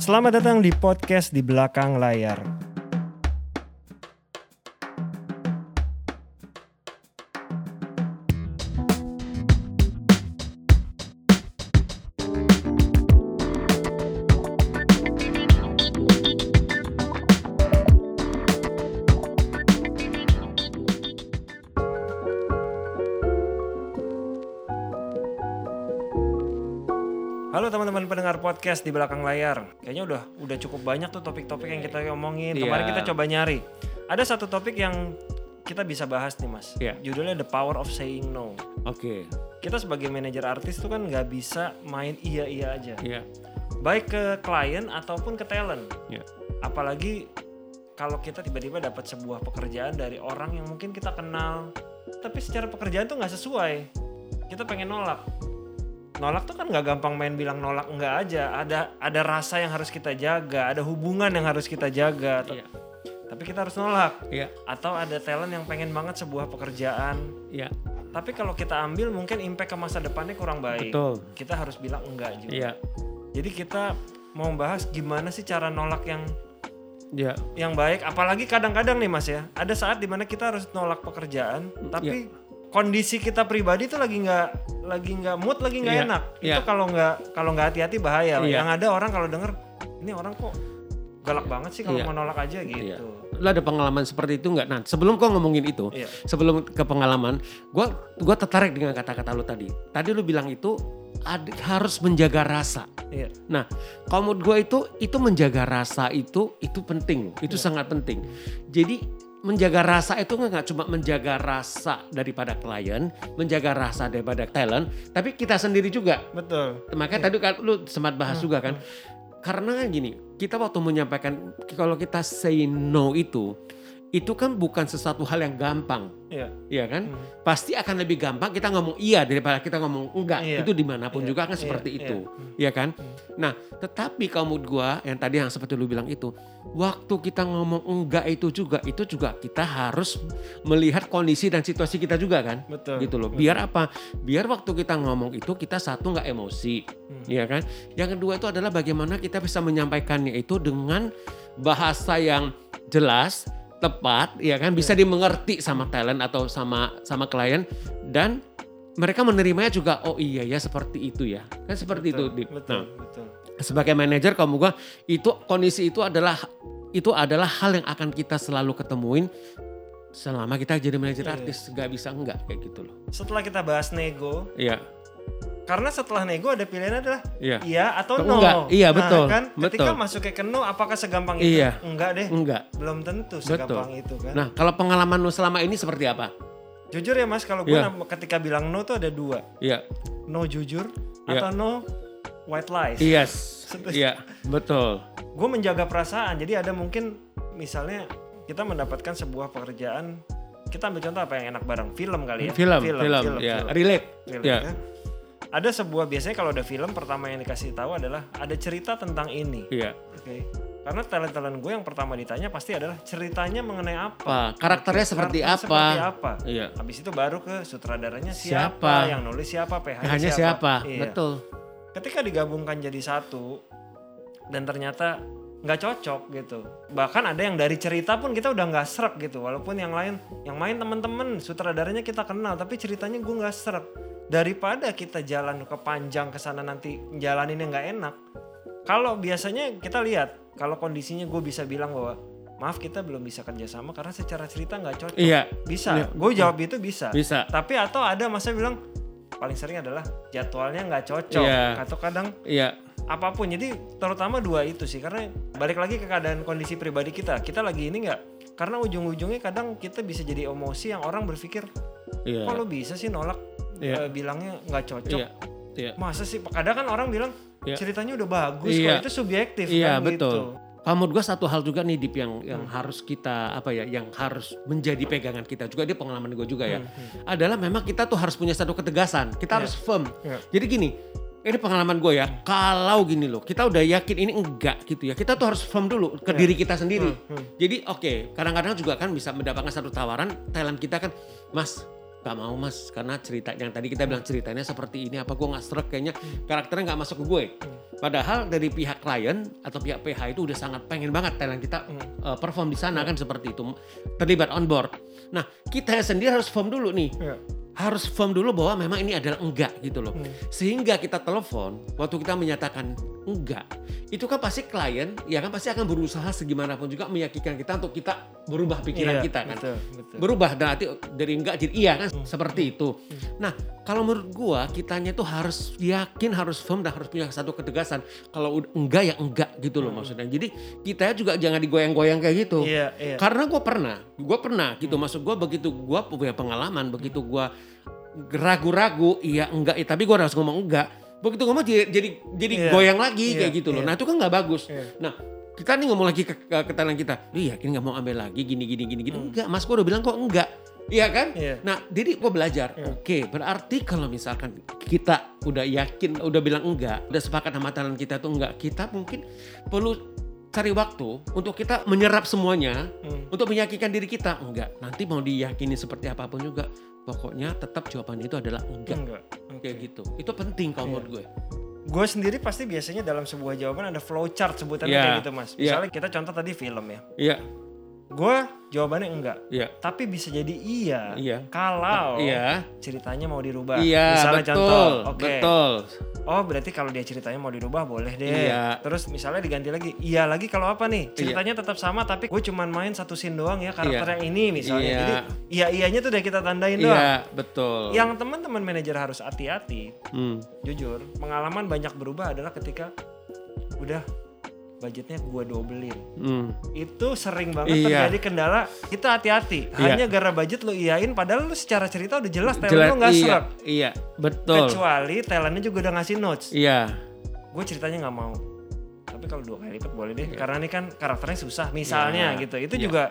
Selamat datang di podcast di belakang layar. Teman-teman pendengar podcast di belakang layar. Kayaknya udah udah cukup banyak tuh topik-topik yang kita ngomongin. Iya. Kemarin kita coba nyari. Ada satu topik yang kita bisa bahas nih mas. Iya. Judulnya The Power of Saying No. Oke, Kita sebagai manajer artis tuh kan nggak bisa main iya-iya aja. iya, Baik ke klien ataupun ke talent. iya, Apalagi kalau kita tiba-tiba dapat sebuah pekerjaan dari orang yang mungkin kita kenal, tapi secara pekerjaan tuh nggak sesuai. Kita pengen nolak. Nolak tuh kan nggak gampang main bilang nolak nggak aja. Ada ada rasa yang harus kita jaga, ada hubungan yang harus kita jaga. iya, Tapi kita harus nolak. iya, Atau ada talent yang pengen banget sebuah pekerjaan, iya, tapi kalau kita ambil mungkin impact ke masa depannya kurang baik. betul, Kita harus bilang enggak juga. iya, Jadi kita mau bahas gimana sih cara nolak yang iya, yang baik apalagi kadang-kadang nih mas ya ada saat di mana kita harus nolak pekerjaan tapi kondisi kita pribadi tuh lagi nggak lagi nggak mood lagi nggak Iya, enak iya. itu kalau nggak kalau nggak hati-hati bahaya Iya. yang ada orang kalau denger ini orang kok galak banget sih kalau Iya. mau nolak aja gitu iya. Lo ada pengalaman seperti itu nggak? Nah, sebelum kau ngomongin itu, Iya. sebelum ke pengalaman, gua gua tertarik dengan kata-kata lo tadi. Tadi lo bilang itu ad- harus menjaga rasa. iya Nah, kalau menurut gue itu itu menjaga rasa itu itu penting, itu Iya. sangat penting. Jadi menjaga rasa itu nggak cuma menjaga rasa daripada klien, menjaga rasa daripada talent, tapi kita sendiri juga. betul Makanya tadi kan lu sempat bahas juga kan. Karena gini, kita waktu menyampaikan kalau kita say no itu itu kan bukan sesuatu hal yang gampang, iya ya kan? Hmm. Pasti akan lebih gampang kita ngomong iya daripada kita ngomong enggak. Iya. Itu di mana pun Iya. juga kan Iya. seperti Iya. itu, Hmm. ya kan? Nah, tetapi menurut gua yang tadi yang seperti lu bilang itu, waktu kita ngomong enggak itu juga, itu juga kita harus melihat kondisi dan situasi kita juga kan? betul gitu loh. Biar apa? Biar waktu kita ngomong itu kita satu nggak emosi, Hmm. ya kan? Yang kedua itu adalah bagaimana kita bisa menyampaikannya itu dengan bahasa yang jelas, tepat, ya kan? Bisa dimengerti sama talent atau sama sama klien. Dan mereka menerimanya juga oh iya ya seperti itu ya. Kan seperti betul, itu betul Nah, betul. sebagai manajer kamu gua itu kondisi itu adalah itu adalah hal yang akan kita selalu ketemuin selama kita jadi manajer Iya. artis. Nggak bisa enggak kayak gitu loh. Setelah kita bahas nego iya karena setelah nego ada pilihan adalah iya. iya atau Atau no. enggak. Iya, Nah, betul, kan ketika betul. masuk ke no apakah segampang itu? Iya. enggak deh. Enggak. Belum tentu segampang itu kan? Nah kalau pengalaman lu selama ini seperti apa? Jujur ya mas, kalau gue Iya. ketika bilang no tuh ada dua, iya. No jujur Iya. atau no white lies. yes. Iya betul. Gue menjaga perasaan, jadi ada mungkin misalnya kita mendapatkan sebuah pekerjaan, kita ambil contoh apa yang enak bareng, film kali ya. film film, ya relate. Film, ya ya. Ada sebuah biasanya kalau ada film pertama yang dikasih tahu adalah ada cerita tentang ini. iya Oke. Karena talent-talent gue yang pertama ditanya pasti adalah ceritanya mengenai apa. apa karakternya seperti apa Seperti apa. iya Habis itu baru ke sutradaranya Siapa? siapa, yang nulis siapa, PH-nya hanya siapa, Iya. betul Ketika digabungkan jadi satu dan ternyata nggak cocok gitu. Bahkan ada yang dari cerita pun kita udah nggak serak gitu. Walaupun yang lain yang main temen-temen sutradaranya kita kenal, tapi ceritanya gue nggak serak. Daripada kita jalan ke panjang ke sana nanti jalaninnya nggak enak. Kalau biasanya kita lihat kalau kondisinya gue bisa bilang bahwa maaf kita belum bisa kerjasama karena secara cerita nggak cocok. iya Bisa, Iya. gue jawab itu bisa. bisa Tapi atau ada masa bilang paling sering adalah jadwalnya nggak cocok Iya. atau kadang iya apa pun. Jadi terutama dua itu sih karena balik lagi ke keadaan kondisi pribadi kita. Kita lagi ini nggak karena ujung-ujungnya kadang kita bisa jadi emosi yang orang berpikir iya kok lo bisa sih nolak Iya. eh, bilangnya nggak cocok. iya iya Masa sih? Kadang kan orang bilang Iya. ceritanya udah bagus Iya. kok itu subjektif Iya kan betul. gitu. Kalau menurut gue satu hal juga nih Dip yang yang Hmm. harus kita apa ya, yang harus menjadi pegangan kita juga di pengalaman gue juga ya, Hmm, hmm. adalah memang kita tuh harus punya satu ketegasan. Kita Iya. harus firm. Iya. Jadi gini, ini pengalaman gue ya. Kalau gini loh, kita udah yakin ini enggak gitu ya. Kita tuh harus firm dulu ke Iya. diri kita sendiri. Hmm, hmm. Jadi oke, kadang-kadang juga kan bisa mendapatkan satu tawaran talent kita kan, Mas gak mau mas. Karena cerita yang tadi kita bilang ceritanya seperti ini apa gue nggak serak kayaknya. Karakternya nggak masuk ke gue. Padahal dari pihak klien atau pihak PH itu udah sangat pengen banget talent kita uh, perform di sana kan seperti itu. Terlibat on board. Nah kita sendiri harus form dulu nih. Iya. Harus firm dulu bahwa memang ini adalah enggak gitu loh. Sehingga kita telepon waktu kita menyatakan enggak, itu kan pasti klien ya kan pasti akan berusaha segimanapun juga meyakinkan kita untuk kita berubah pikiran Iya, kita kan. betul, betul. Berubah dan arti dari enggak jadi iya kan seperti itu. Nah, kalau menurut gua kitanya itu harus yakin, harus firm dan harus punya satu ketegasan. Kalau enggak ya enggak gitu loh maksudnya. Jadi kita juga jangan digoyang-goyang kayak gitu. Iya, iya. Karena gue pernah, gue pernah gitu. Maksud gue begitu gue punya pengalaman, begitu gue ragu-ragu, iya enggak, iya, tapi gue harus ngomong enggak. Begitu ngomong jadi jadi, jadi Iya. goyang lagi Iya, kayak gitu loh. iya. Nah itu kan nggak bagus. Iya. Nah kita nih ngomong lagi ke, ke, ke talent kita, lu yakin nggak mau ambil lagi gini gini gini gini? Enggak, mas gue udah bilang kok enggak. Iya kan? Hmm. Iya. Nah, jadi gue belajar. Iya. Oke, berarti kalau misalkan kita udah yakin, udah bilang enggak, udah sepakat sama talent kita tuh enggak, kita mungkin perlu cari waktu untuk kita menyerap semuanya, Hmm. untuk meyakinkan diri kita enggak. Nanti mau diyakini seperti apa pun juga, pokoknya tetap jawabannya itu adalah enggak. Enggak. Oke. Kayak gitu. Itu penting kalau Iya. menurut gue. Gue sendiri pasti biasanya dalam sebuah jawaban ada flowchart sebutannya Iya, kayak gitu mas. iya. Misalnya kita contoh tadi film ya. Iya, Gue jawabannya enggak. iya, Tapi bisa jadi iya. Iya. Kalau iya, ceritanya mau dirubah. iya, Misalnya betul, contoh. Oke. betul. Oh berarti kalau dia ceritanya mau dirubah boleh deh. Iya. Terus misalnya diganti lagi. Iya lagi kalau apa nih? Ceritanya tetap sama tapi gue cuman main satu scene doang ya karakter Iya. yang ini misalnya. Iya. Jadi iya iyanya tuh udah kita tandain doang. Iya, betul. Yang teman-teman manajer harus hati-hati. Hmm. Jujur, pengalaman banyak berubah adalah ketika udah budgetnya gue dobelin. Hmm. Itu sering banget Iya. terjadi kendala. Kita hati-hati. Iya. Hanya gara budget lu iyain padahal lu secara cerita udah jelas talent lu nggak iya, serak. iya, betul. Kecuali talentnya juga udah ngasih notes. Iya, gue ceritanya nggak mau tapi kalau dua kali lipat boleh deh karena ini kan karakternya susah misalnya Iya. gitu itu Iya. juga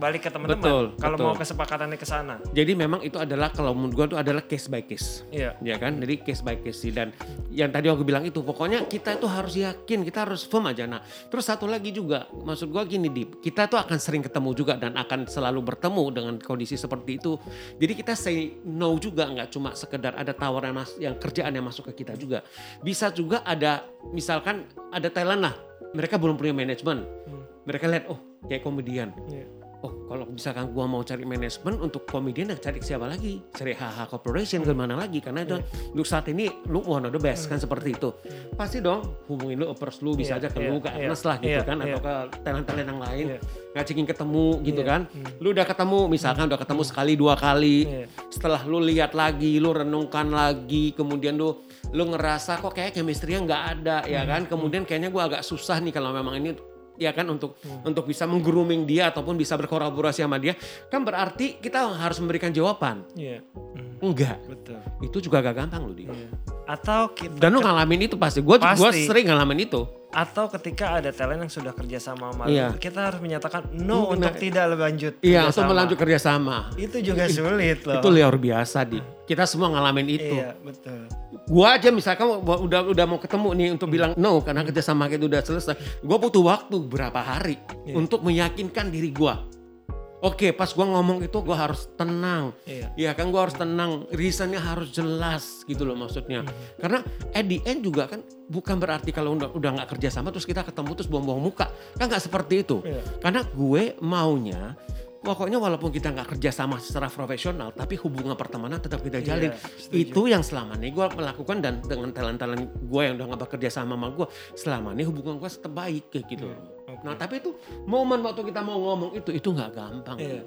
balik ke teman-teman kalau betul. mau kesepakatannya ke sana. Jadi memang itu adalah kalau menurut gua itu adalah case by case. iya. Ya kan? Jadi case by case sih. Dan yang tadi aku bilang itu pokoknya kita itu harus yakin kita harus firm aja. Nah terus satu lagi juga maksud gua gini Dip. Kita tuh akan sering ketemu juga dan akan selalu bertemu dengan kondisi seperti itu. Jadi kita say no juga nggak cuma sekedar ada tawaran mas yang kerjaan yang masuk ke kita juga. Bisa juga ada misalkan ada talent lah. Mereka belum punya manajemen mereka lihat oh kayak komedian. Iya. Oh, kalau misalkan gua mau cari manajemen untuk komedian, ya cari siapa lagi? Cari HH Corporation ke mana lagi? Karena itu untuk saat ini lu one of the best kan seperti itu. Pasti dong hubungin lu appers lu bisa Iya, aja ke iya, lu ke iya, Ernest lah gitu iya, kan iya. atau ke talent-talent yang lain. Iya. Ngajakin ketemu gitu Iya, kan. Lu udah ketemu misalkan udah ketemu sekali dua kali. Iya. Setelah lu lihat lagi, lu renungkan lagi, kemudian lu lu ngerasa kok kayak chemistry-nya nggak ada ya kan. Kemudian kayaknya gua agak susah nih kalau memang ini ya kan untuk untuk bisa menggrooming dia ataupun bisa berkolaborasi sama dia kan berarti kita harus memberikan jawaban. Iya. Hmm, enggak. Betul. Itu juga gak gampang loh dia Iya. atau kita dan lu ngalamin itu pasti. Gue Pasti. sering ngalamin itu atau ketika ada talent yang sudah kerja sama sama Iya. kita harus menyatakan no Nah, untuk tidak lanjut iya kerjasama. untuk melanjut kerjasama itu juga sulit loh. itu luar biasa di. Kita semua ngalamin itu. Iya betul. Gua aja misalkan udah udah mau ketemu nih untuk bilang no karena kerjasama kita udah selesai. Gua butuh waktu berapa hari Iya. untuk meyakinkan diri gua oke pas gua ngomong itu gua harus tenang iya Ya kan gue harus tenang, reasonnya harus jelas gitu loh maksudnya. Karena at the end juga kan bukan berarti kalau udah udah nggak kerja sama terus kita ketemu terus buang-buang muka, kan nggak seperti itu. Iya. Karena gue maunya pokoknya walaupun kita nggak kerja sama secara profesional, tapi hubungan pertemanan tetap kita Iya, jalin. setuju. itu yang selama ini gue melakukan dan dengan talent-talent gue yang udah nggak bekerja sama sama gue, selama ini hubungan gue tetap baik kayak gitu. Oke. Nah tapi itu momen waktu kita mau ngomong itu itu nggak gampang. iya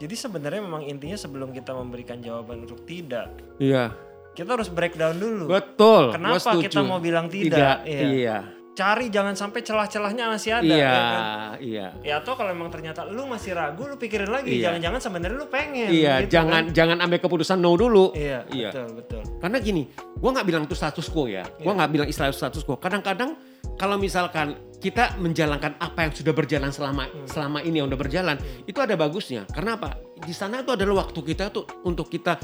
jadi sebenarnya memang intinya sebelum kita memberikan jawaban untuk tidak Iya. kita harus breakdown dulu Betul. Kenapa kita mau bilang tidak? Iya. Iya. cari jangan sampai celah-celahnya masih ada Iya. ya kan? Iya. Ya atau kalau emang ternyata lu masih ragu, lu pikirin lagi. Iya. Jangan-jangan sebenarnya lu pengen. Iya. gitu jangan kan. jangan ambil keputusan no dulu. Iya, Iya. betul betul. Karena gini, gua nggak bilang itu status quo ya. Gua Iya. nggak bilang istilah status quo. Kadang-kadang kalau misalkan kita menjalankan apa yang sudah berjalan selama Hmm. selama ini yang udah berjalan, itu ada bagusnya. Karena apa? Di sana itu adalah waktu kita tuh untuk kita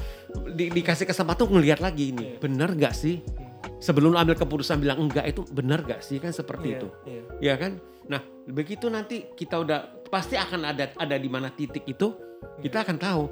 di- dikasih kesempatan untuk ngelihat lagi ini. Iya. Bener nggak sih? sebelum lu ambil keputusan bilang enggak itu benar gak sih kan seperti Iya, itu. iya. Ya kan? Nah, begitu nanti kita udah pasti akan ada ada di mana titik itu kita akan tahu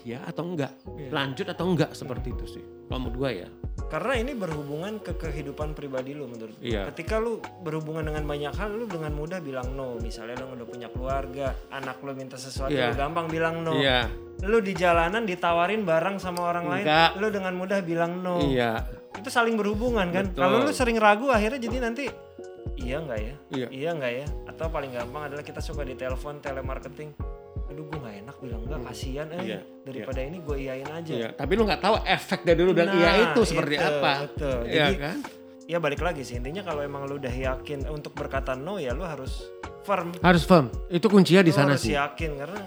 iya atau enggak, Iya. lanjut atau enggak seperti itu sih. Kalau menurut gua ya. Karena ini berhubungan ke kehidupan pribadi lu menurut gue. Iya. Ketika lu berhubungan dengan banyak hal, lu dengan mudah bilang no. Misalnya lu udah punya keluarga, anak lu minta sesuatu, Iya. lu gampang bilang no. Iya. Lu di jalanan ditawarin barang sama orang lain, Enggak. lu dengan mudah bilang no. Iya. Itu saling berhubungan kan. Kalau lu sering ragu akhirnya jadi nanti iya nggak ya? Iya. Iya nggak ya? Atau paling gampang adalah kita suka di telepon telemarketing. Aduh gue nggak enak bilang enggak kasihan eh Hmm. Iya, daripada ini gue iyain aja. Iya, tapi lu nggak tahu efek dari lu bilang iya Nah, itu seperti itu, apa. betul. Iya Jadi, kan? Ya balik lagi sih intinya kalau emang lu udah yakin untuk berkata no ya lu harus firm. Harus firm. Itu kuncinya di sana harus sih. yakin karena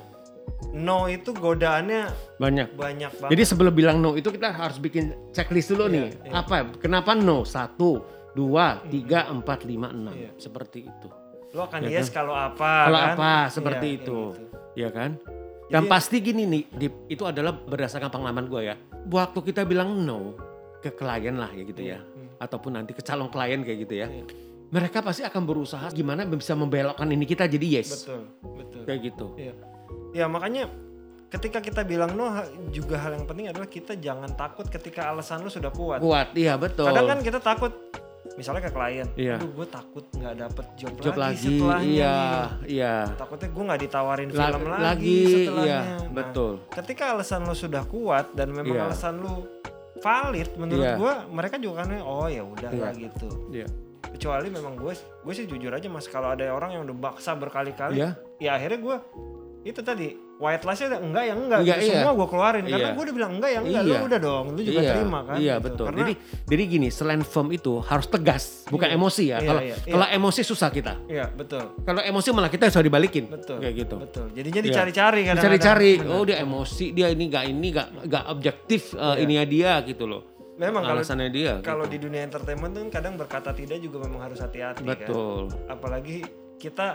no itu godaannya Banyak. banyak banget. Jadi sebelum bilang no itu kita harus bikin checklist dulu nih. iya. Apa? Kenapa no? Satu, dua, tiga, empat, lima, enam. Iya. Seperti itu. Lu akan Ya yes kalau apa Kalau kan? apa? Seperti Iya, itu. gitu. Ya kan? Dan Jadi- pasti gini nih, Dip, itu adalah berdasarkan pengalaman gue ya. Waktu kita bilang no ke klien lah ya gitu ya. Hmm. Ataupun nanti ke calon klien kayak gitu ya. Iya. Mereka pasti akan berusaha gimana bisa membelokkan ini kita jadi yes. Betul, betul. Kayak gitu. Iya. Ya makanya ketika kita bilang no juga hal yang penting adalah kita jangan takut ketika alasan lu sudah kuat. Kuat, iya betul. Kadang kan kita takut misalnya ke klien, Iya. aduh gue takut nggak dapet job, job lagi, lagi, setelahnya iya, nih. iya. Takutnya gue nggak ditawarin La- film lagi, lagi, setelahnya. iya, Nah, betul. ketika alasan lu sudah kuat dan memang Iya. alasan lu valid menurut Iya. gue, mereka juga kan oh ya udah Iya. lah gitu. Iya. Kecuali memang gue, gue sih jujur aja mas, kalau ada orang yang udah baksa berkali-kali, Iya. ya akhirnya gue itu tadi white lies udah enggak ya enggak, Enggak, gitu. iya. semua gue keluarin karena Iya. gue udah bilang enggak ya enggak, Iya. lu udah dong, lu juga iya, terima kan. Iya gitu. betul. Karena Jadi jadi gini, selain firm itu harus tegas, bukan Iya. emosi ya. Iya, Kalau iya, iya. kalau emosi susah kita. Iya betul, Kalau emosi malah kita bisa dibalikin. betul, Kayak gitu. betul. Jadinya Iya. dicari-cari kan. Dicari-cari, oh dia emosi, dia ini gak ini gak gak objektif uh, Iya. ini ya dia gitu loh. Memang kalau alasannya dia. kalau gitu. di dunia entertainment tuh kadang berkata tidak juga memang harus hati-hati kan. betul. Apalagi kita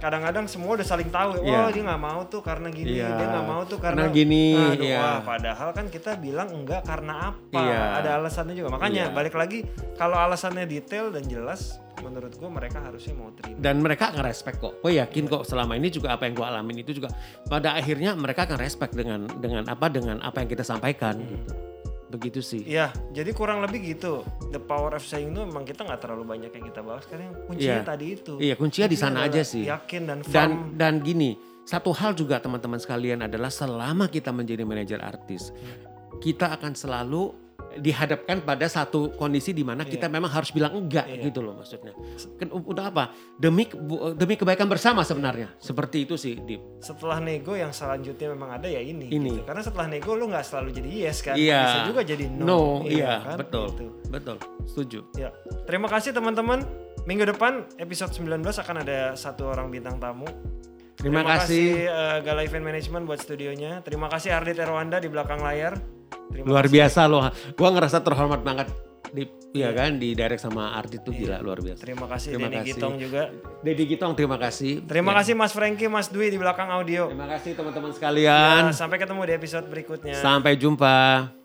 kadang-kadang semua udah saling tahu, Iya. oh dia nggak mau tuh karena gini, Iya. dia nggak mau tuh karena, Karena gini, Aduh, iya. wah, padahal kan kita bilang enggak karena apa? Iya. Ada alasannya juga. Makanya Iya. balik lagi kalau alasannya detail dan jelas, menurut gua mereka harusnya mau terima. Dan mereka akan respect kok. Gue yakin kok selama ini juga apa yang gue alamin itu juga pada akhirnya mereka akan respect dengan dengan apa dengan apa yang kita sampaikan. Hmm. Gitu. Begitu sih. Iya, jadi kurang lebih gitu. The power of saying no memang kita nggak terlalu banyak yang kita bahas karena kuncinya Iya. tadi itu. Iya kuncinya di sana aja sih. Yakin dan firm. Dan dan gini, satu hal juga teman-teman sekalian adalah selama kita menjadi manajer artis, kita akan selalu dihadapkan pada satu kondisi di mana kita memang harus bilang enggak Iya. gitu loh maksudnya. Udah apa? Demi demi kebaikan bersama sebenarnya. Seperti itu sih, Dip. setelah nego yang selanjutnya memang ada ya ini. Ini. gitu. Karena setelah nego lu nggak selalu jadi yes kan. Iya. Bisa juga jadi no. No, iya, kan? betul. Gitu. Betul. Setuju. Ya. Terima kasih teman-teman. Minggu depan episode 19 akan ada satu orang bintang tamu. Terima, kasih. eh, Gala Event Management buat studionya. Terima kasih Ardit Erwanda di belakang layar. Terima Luar kasih. biasa loh. Gua ngerasa terhormat banget di ya kan di direct sama Ardi tuh gila luar biasa. Terima kasih Terima Denny kasih. Gitong juga. Dedi Gitong terima kasih. Terima Ya. kasih Mas Franky, Mas Dwi di belakang audio. Terima kasih teman-teman sekalian. Nah, sampai ketemu di episode berikutnya. Sampai jumpa.